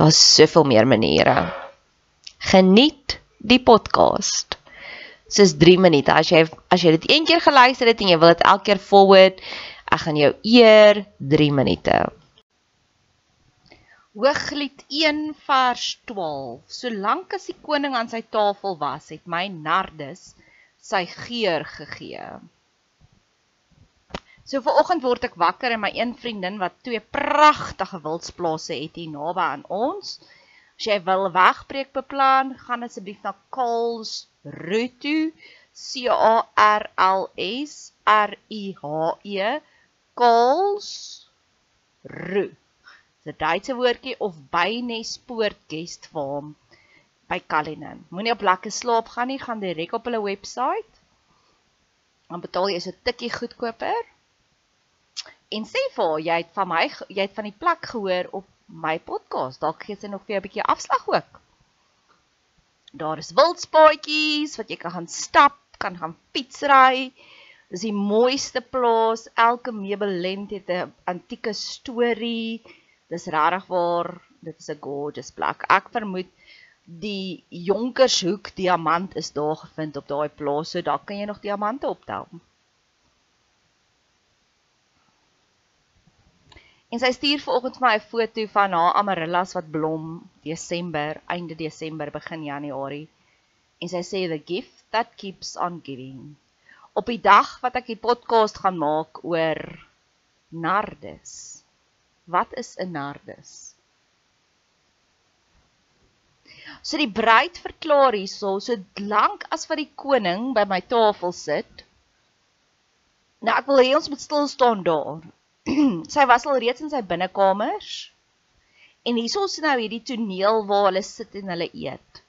Daar's soveel meer maniere. Geniet die podcast. Dis 3 minute. As jy as jy dit een keer geluister het en jy wil dit elke keer forward, ek gaan jou eer 3 minute. Hooglied 1 vers 12. Solank as die koning aan sy tafel was, het my Nardus sy geur gegee. So vir oggend word ek wakker en my een vriendin wat twee pragtige wildsplase het hier naby aan ons. As jy wil wegbreek beplan, gaan asseblief na Kals Rutu C A R L S R U H E Kals Ru. Dis 'n Duitse woordjie of Bynespoort Guest Farm by Kalinin. Moenie op lekker slaap gaan nie, gaan direk op hulle webwerf. Dan betaal jy so 'n tikkie goedkoper en sê vir haar jy het van my jy het van die plek gehoor op my podcast. Dalk gee sy nog vir jou 'n bietjie afslag ook. Daar is wildspaadjies wat jy kan gaan stap, kan gaan fietsry. Dis die mooiste plaas. Elke meubelent het 'n antieke storie. Dis regtig waar. Dit is 'n gorgeous plek. Ek vermoed die Jonkershoek diamant is daar gevind op daai plaas. So daar kan jy nog diamante optel. En sy stuur vanoggend vir my 'n foto van haar amarellas wat blom Desember, einde Desember, begin Januarie. En sy sê the gift that keeps on giving. Op die dag wat ek die podcast gaan maak oor Nardus. Wat is 'n Nardus? So die bruid verklaar hierso, so lank as wat die koning by my tafel sit. Nou ek wil hê ons moet stil staan daar sy was al reeds in sy binnekamers. En hierso is nou hierdie toneel waar hulle sit en hulle eet.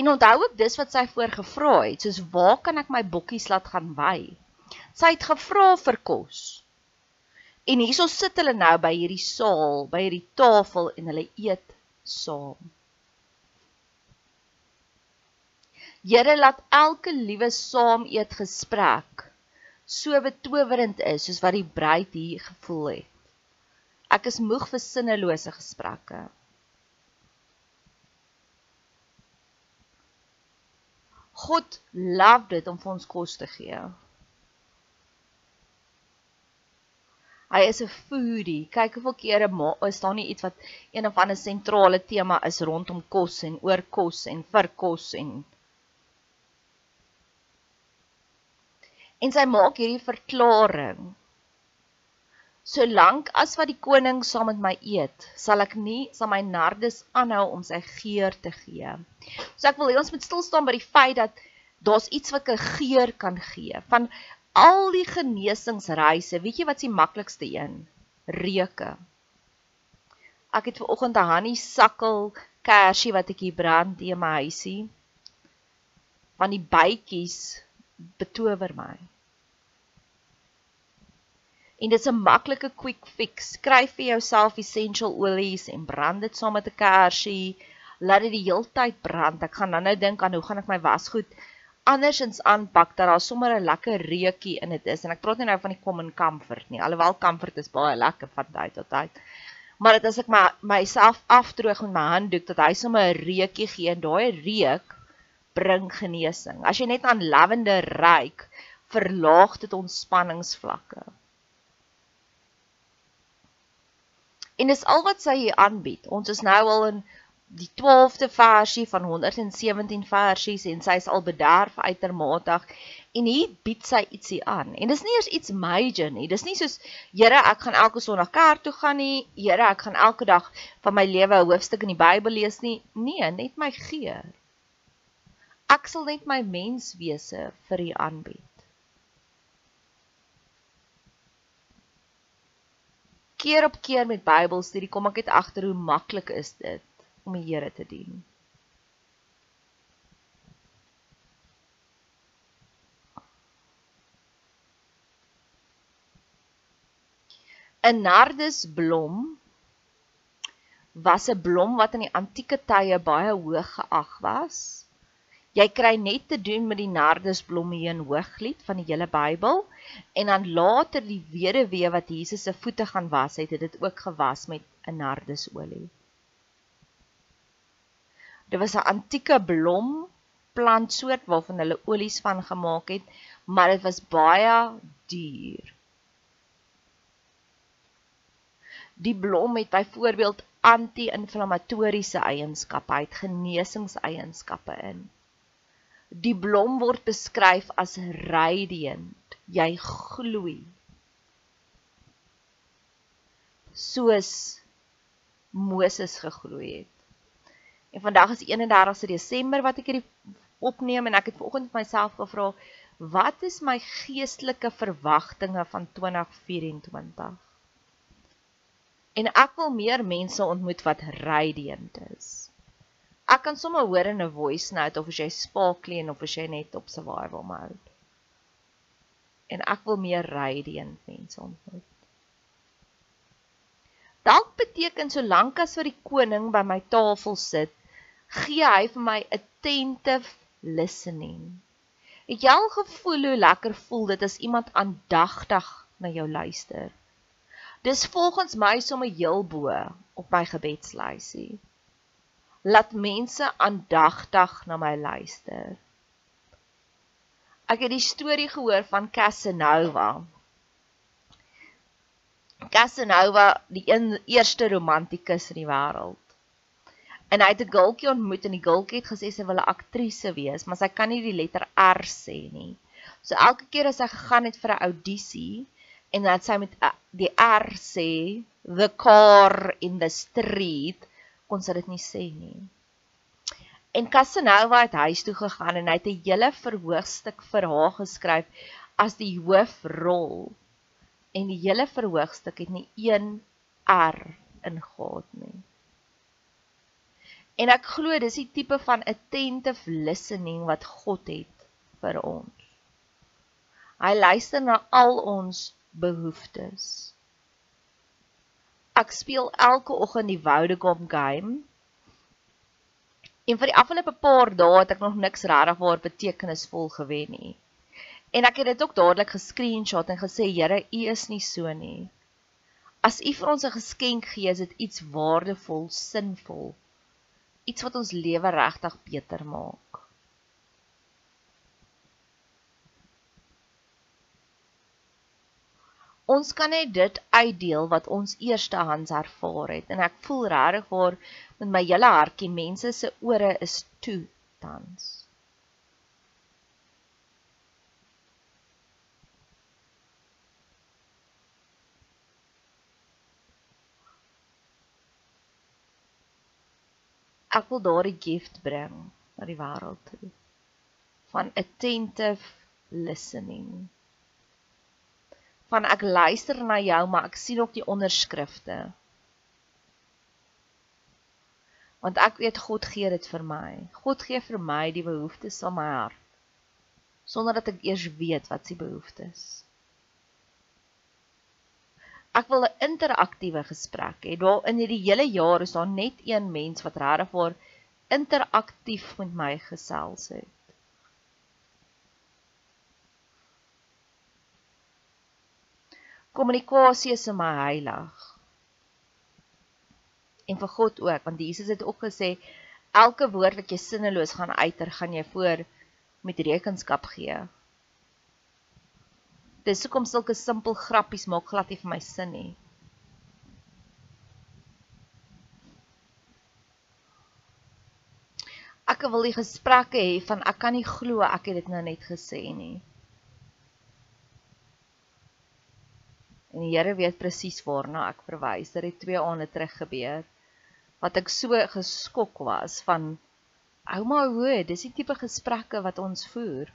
En onthou ook dis wat sy voor gevra het, soos waar kan ek my bokkies laat gaan wy? Sy het gevra vir kos. En hierso sit hulle nou by hierdie saal, by hierdie tafel en hulle eet saam. Here laat elke liewe saam eet gesprek so betowerend is soos wat die bruid hier gevoel het. Ek is moeg vir sinnelose gesprekke. God love dit om vir ons kos te gee. Hy is 'n foodie. Kyk hoeveel kere is daar nie iets wat een of ander sentrale tema is rondom kos en oor kos en vir kos en En sy maak hierdie verklaring. Solank as wat die koning saam met my eet, sal ek nie sal my nardes aanhou om sy geur te gee. So ek wil hê ons moet stil staan by die feit dat daar's iets wat 'n geur kan gee van al die genesingsreise, weet jy wat se maklikste een? Reuke. Ek het ver oggend 'n honey sakkel kersie wat ek hier brand in my huisie. Van die bytjies betower my. En dit is 'n maklike quick fix. Skryf vir jouself essential olies en brand dit saam met 'n kersie. Laat dit die heeltyd brand. Ek gaan nou-nou dink aan hoe gaan ek my wasgoed andersins aanpak dat daar sommer 'n lekker reukie in dit is en ek praat nie nou van die common comfort nie alhoewel comfort is baie lekker van tyd tot tyd maar dit as ek my myself afdroog met my handdoek dat hy sommer 'n reukie gee en daai reuk bring genesing as jy net aan lavender ruik verlaag dit ontspanningsvlakke en dis al wat sy hier aanbied ons is nou al in die 12de versie van 117 versies en sy is al bederf uitermatig en hier bied sy ietsie aan. En dis nie eers iets major nie. Dis nie soos Here, ek gaan elke Sondag kerk toe gaan nie. Here, ek gaan elke dag van my lewe 'n hoofstuk in die Bybel lees nie. Nee, net my geur. Ek sal net my menswese vir u aanbied. Keer op keer met Bybelstudie kom ek net agter hoe maklik is dit om die Here te dien. Een nardesblom was 'n blom wat in die antieke tye baie hoog geag was. Jy kry net te doen met die nardesblomme hier in Hooglied van die hele Bybel en dan later die weduwee wat Jesus se voete gaan was, het dit ook gewas met 'n nardesolie. Dit was 'n antieke blom plantsoort waarvan hulle olies van gemaak het, maar dit was baie duur. Die blom het byvoorbeeld anti-inflammatoriese eienskappe, hy het genesingseienskappe in. Die blom word beskryf as radiant, jy gloei. Soos Moses gegloei het. En vandag is 31 Desember wat ek hierdie opneem en ek het vanoggend vir myself gevra wat is my geestelike verwagtinge van 2024? En ek wil meer mense ontmoet wat radiant is. Ek kan sommer hoor in 'n voice note of as jy sparkly en of as jy net op survival mode. En ek wil meer radiant mense ontmoet. Dalk beteken solank as vir die koning by my tafel sit, gee hy vir my attentive listening. Het jy al gevoel hoe lekker voel dit as iemand aandagtig na jou luister? Dis volgens my sommer heel bo op my gebedslysie. Laat mense aandagtig na my luister. Ek het die storie gehoor van Casanova. Casanova, die een eerste romantikus in die wêreld en hy het 'n gultjie ontmoet en die gultjie het gesê sy wil 'n aktrise wees, maar sy kan nie die letter R sê nie. So elke keer as sy gegaan het vir 'n audisie en dat sy met uh, die R sê, the car in the street, kon sy dit nie sê nie. En Casanova het huis toe gegaan en hy het 'n hele verhoogstuk vir haar geskryf as die hoofrol. En die hele verhoogstuk het nie een R ingehaat nie. En ek glo dis die tipe van attentive listening wat God het vir ons. Hy luister na al ons behoeftes. Ek speel elke oggend die Vodacom game. En vir die afgelope paar dae het ek nog niks regtig waar betekenisvol gewen nie. En ek het dit ook dadelik gescreenshot en gesê, Here, U is nie so nie. As U vir ons 'n geskenk gee, is dit iets waardevol, sinvol. Iets wat ons lewe regtig beter maak. Ons kan net dit uitdeel wat ons eerstehands ervaar het. En ek voel regtig waar met my hele hartjie mense se ore is toe tans. Ek wil daardie gift bring na die wêreld toe. Van attentive listening van ek luister na jou, maar ek sien ook die onderskrifte. Want ek weet God gee dit vir my. God gee vir my die behoeftes van my hart sonder dat ek eers weet wat sy behoeftes. Ek wil 'n interaktiewe gesprek hê. Daar in hierdie hele jaar is daar net een mens wat regtig vir interaktief met my gesels het. Kommunikasie is my heilig. En vir God ook, want Jesus het ook gesê elke woord wat jy sinneloos gaan uiter, gaan jy voor met rekenskap gee. Dis hoekom sulke simpel grappies maak glad nie vir my sin nie. Ek wil die gesprekke hê van ek kan nie glo ek het dit nou net gesê nie. En die Here weet presies waarna ek verwys. Dit het 2 aande terug gebeur wat ek so geskok was van ouma hoe, dis die tipe gesprekke wat ons voer.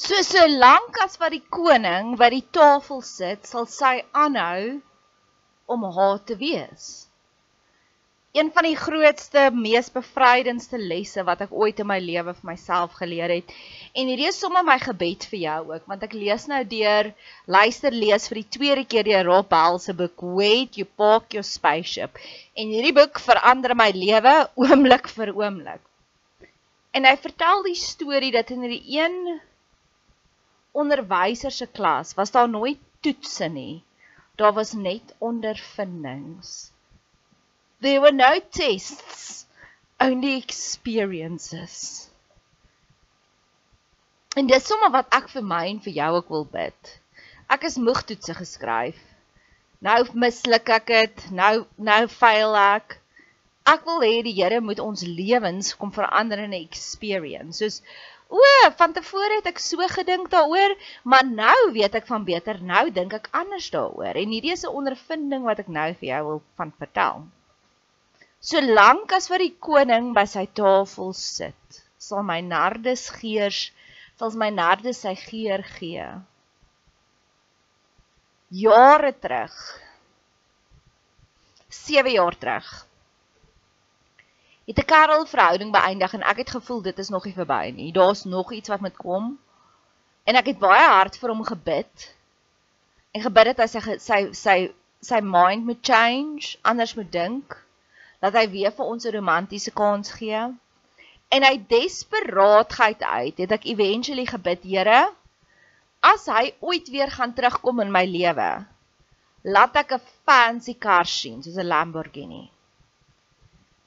So so lank as wat die koning by die tafel sit, sal sy aanhou om haar te wees een van die grootste, mees bevrydendste lesse wat ek ooit in my lewe vir myself geleer het. En hierdie is sommer my gebed vir jou ook, want ek lees nou deur luister lees vir die tweede keer deur Rob Bell se boek Wait You Park Your Spaceship. En hierdie boek verander my lewe oomblik vir oomblik. En hy vertel die storie dat in hierdie een onderwyser se klas was daar nooit toetse nie. Daar was net ondervindings. There were no tests, only experiences. En dis sommer wat ek vir my en vir jou ook wil bid. Ek is moeg toetse geskryf. Nou misluk ek dit, nou nou faal ek. Ek wil hê die Here moet ons lewens kom verander in 'n experience. Soos o, van tevore het ek so gedink daaroor, maar nou weet ek van beter. Nou dink ek anders daaroor. En hierdie is 'n ondervinding wat ek nou vir jou wil van vertel. Solank as wat die koning by sy tafel sit, sal my nardes geers, sal my nardes sy geur gee. Jare terug. 7 jaar terug. Het 'n Karel verhouding beëindig en ek het gevoel dit is nog nie verby nie. Daar's nog iets wat moet kom. En ek het baie hard vir hom gebid. En gebid het hy sy sy sy sy mind moet change, anders moet dink dat hy weer vir ons 'n romantiese kans gee. En hy desperaatheid uit, het ek eventually gebid, Here, as hy ooit weer gaan terugkom in my lewe, laat ek 'n fancy kar sien, soos 'n Lamborghini.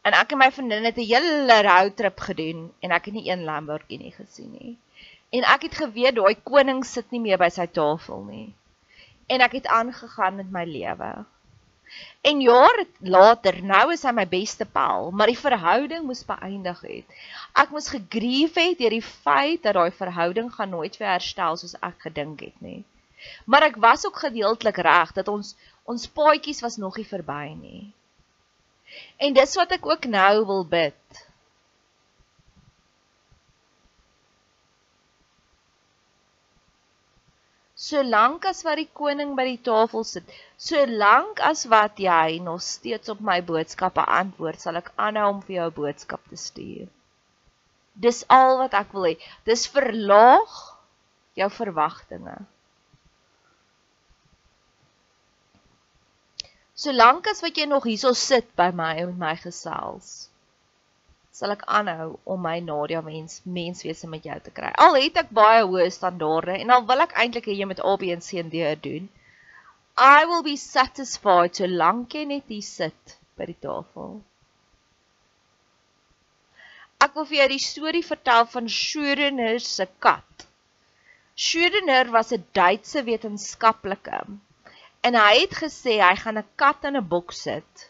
En ek en my vriendin het 'n hele roadtrip gedoen en ek het nie een Lamborghini gesien nie. En ek het geweet daai koning sit nie meer by sy tafel nie. En ek het aangegaan met my lewe. En jare later, nou is hy my beste pel, maar die verhouding moes beëindig het. Ek moes gegrief het deur die feit dat daai verhouding gaan nooit weer herstel soos ek gedink het nie. Maar ek was ook gedeeltelik reg dat ons ons paadjies was nog nie verby nie. En dis wat ek ook nou wil bid. Solank as wat die koning by die tafel sit, solank as wat jy nog steeds op my boodskappe antwoord, sal ek aanhou om vir jou boodskap te stuur. Dis al wat ek wil hê. Dis verlaag jou verwagtinge. Solank as wat jy nog hierso sit by my en my gesels, sal ek aanhou om my Nadia mens menswese met jou te kry. Al het ek baie hoë standaarde en al wil ek eintlik hê jy moet A B en C en D doen. I will be satisfied solank jy net hier sit by die tafel. Ek wil vir jou die storie vertel van Schrödinger se kat. Schrödinger was 'n Duitse wetenskaplike En hy het gesê hy gaan 'n kat in 'n boks sit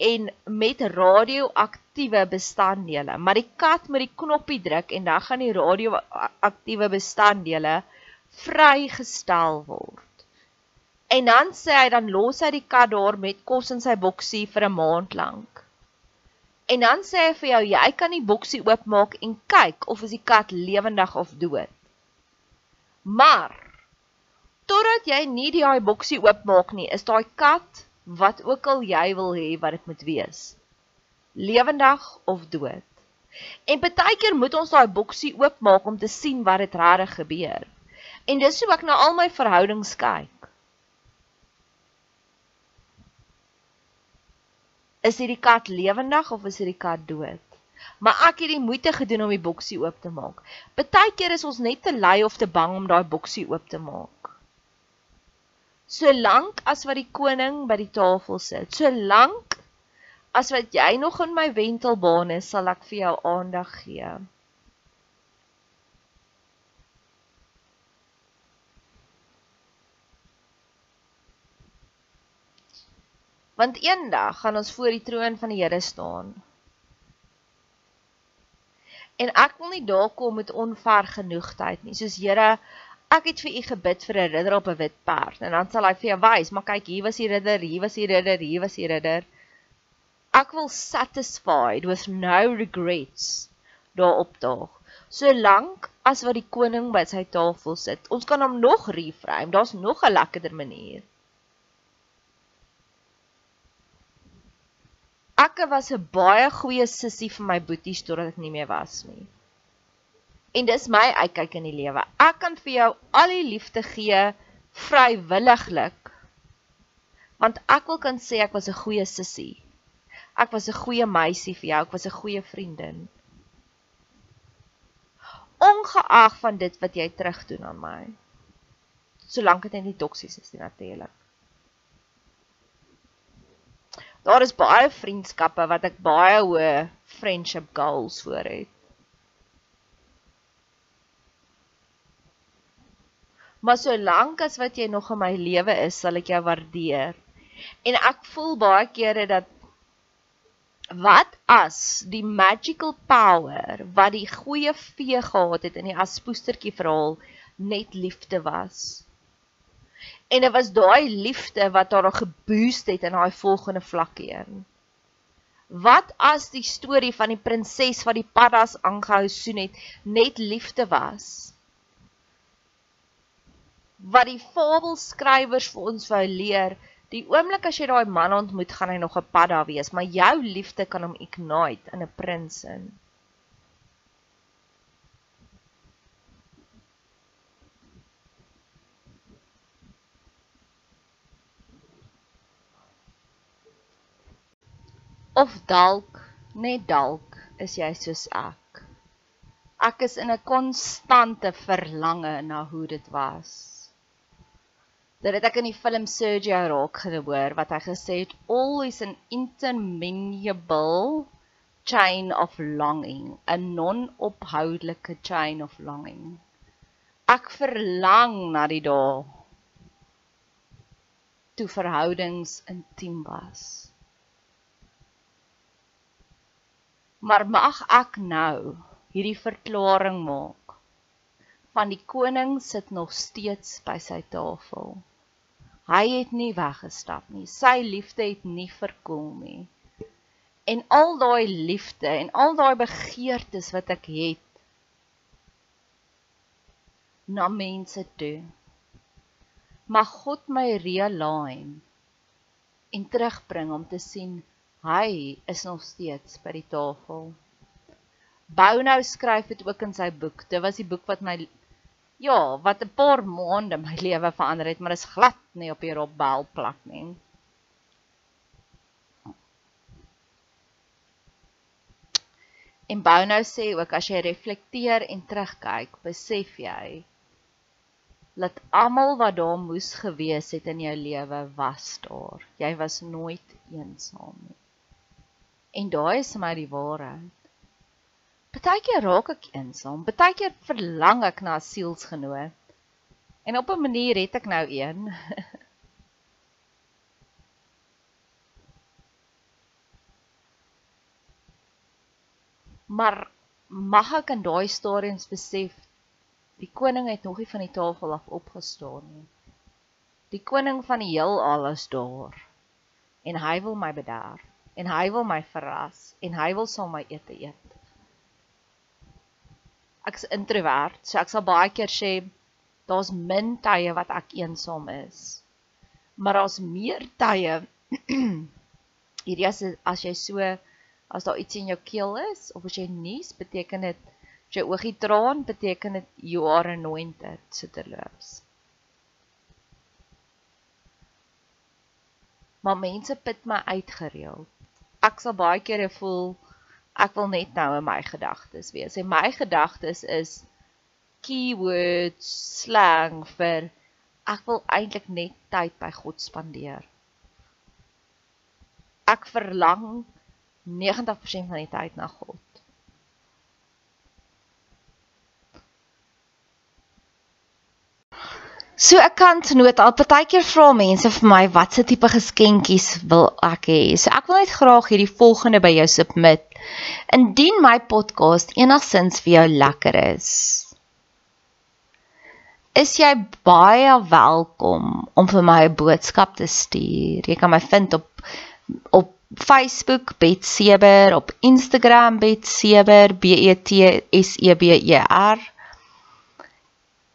en met radioaktiewe bestanddele, maar die kat moet die knoppie druk en dan gaan die radioaktiewe bestanddele vrygestel word. En dan sê hy dan los hy die kat daar met kos in sy boksie vir 'n maand lank. En dan sê hy vir jou jy kan die boksie oopmaak en kyk of is die kat lewendig of dood. Maar totdat jy nie die daai boksie oopmaak nie, is daai kat wat ook al jy wil hê wat dit moet wees. Lewendig of dood. En baie keer moet ons daai boksie oopmaak om te sien wat dit regtig gebeur. En dis hoe ek na al my verhoudings kyk. Is hierdie kat lewendig of is hierdie kat dood? Maar ek het die moeite gedoen om die boksie oop te maak. Partykeer is ons net te lui of te bang om daai boksie oop te maak solank as wat die koning by die tafel sit, solank as wat jy nog in my wentelbaan is, sal ek vir jou aandag gee. Want eendag gaan ons voor die troon van die Here staan. En ek wil nie daar kom met onvergenoegdheid nie, soos Here, ek het vir u gebid vir 'n ridder op 'n wit perd en dan sal hy vir jou wys maar kyk hier was die ridder hier was die ridder hier was die ridder. Ek wil satisfied with no regrets daar opdaag. Solank as wat die koning by sy tafel sit ons kan hom nog reframe daar's nog 'n lekkerder manier. Ek was 'n baie goeie sussie vir my boeties totdat ek nie meer was nie En dis my uitkyk in die lewe. Ek kan vir jou al die liefde gee vrywilliglik. Want ek wil kan sê ek was 'n goeie sussie. Ek was 'n goeie meisie vir jou, ek was 'n goeie vriendin. Ongeag van dit wat jy terugdoen aan my. Solank dit nie toksies is nie natuurlik. Daar is baie vriendskappe wat ek baie hoë friendship goals voor het. Maar solank as wat jy nog in my lewe is, sal ek jou waardeer. En ek voel baie kere dat wat as die magical power wat die goeie vee gehad het in die aspoestertjie verhaal net liefde was. En dit was daai liefde wat haar geboost het in daai volgende vlakkie in. Wat as die storie van die prinses wat die paddas aangehou soen het net liefde was? Wat die fabelskrywers vir ons wou leer, die oomblik as jy daai man ontmoet, gaan hy nog 'n pad daar wees, maar jou liefde kan hom ignite in 'n prins in. Of dalk, net dalk, is jy soos ek. Ek is in 'n konstante verlange na hoe dit was dit het ek in die film Sergio raak gehoor wat hy gesê het always an interminable chain of longing a non-ophoudelike chain of longing. Ek verlang na die dae toe verhoudings intiem was. Maar mag ek nou hierdie verklaring maak? Van die koning sit nog steeds by sy tafel Hy het nie weggestap nie. Sy liefde het nie verkoel nie. En al daai liefde en al daai begeertes wat ek het na mense toe. Mag God my realign en terugbring om te sien hy is nog steeds by die tafel. Bou nou skryf dit ook in sy boek. Dit was die boek wat my ja, wat 'n paar maande my lewe verander het, maar dit is glad nie op die Rob Bell plak nie. En Bou nou sê ook as jy reflekteer en terugkyk, besef jy dat almal wat daar moes gewees het in jou lewe was daar. Jy was nooit eensaam nie. En daai is my die waarheid. Partykeer raak ek eensaam, partykeer verlang ek na 'n sielsgenoot. En op 'n manier het ek nou een. maar mag ek in daai stadiums besef die koning het nog nie van die tafel af opgestaan nie. Die koning van die heelal is daar. En hy wil my bederf en hy wil my verras en hy wil saam my ete eet ek's introvert, so ek sal baie keer sê daar's min tye wat ek eensaam is. Maar daar's meer tye hierdie as as jy so as daar iets in jou keel is of as jy nies, beteken dit as jy oogie traan, beteken dit you are anointed, sitterloops. Maar mense put my uitgereeld. Ek sal baie kere voel ek wil net nou in my gedagtes wees. En my gedagtes is keywords, slang vir ek wil eintlik net tyd by God spandeer. Ek verlang 90% van die tyd na God. So 'n kantnoot al partykeer vra mense vir my watse tipe geskenkies wil ek hê. So ek wil net graag hierdie volgende by jou submit. Indien my podcast enigsins vir jou lekker is, is jy baie welkom om vir my 'n boodskap te stuur. Jy kan my vind op op Facebook Betseber, op Instagram Betseber, B E T S E B E R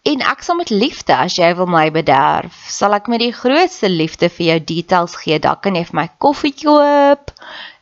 En ek sal met liefde as jy wil my bederf, sal ek met die grootste liefde vir jou details gee. Dalk kan jy vir my koffie koop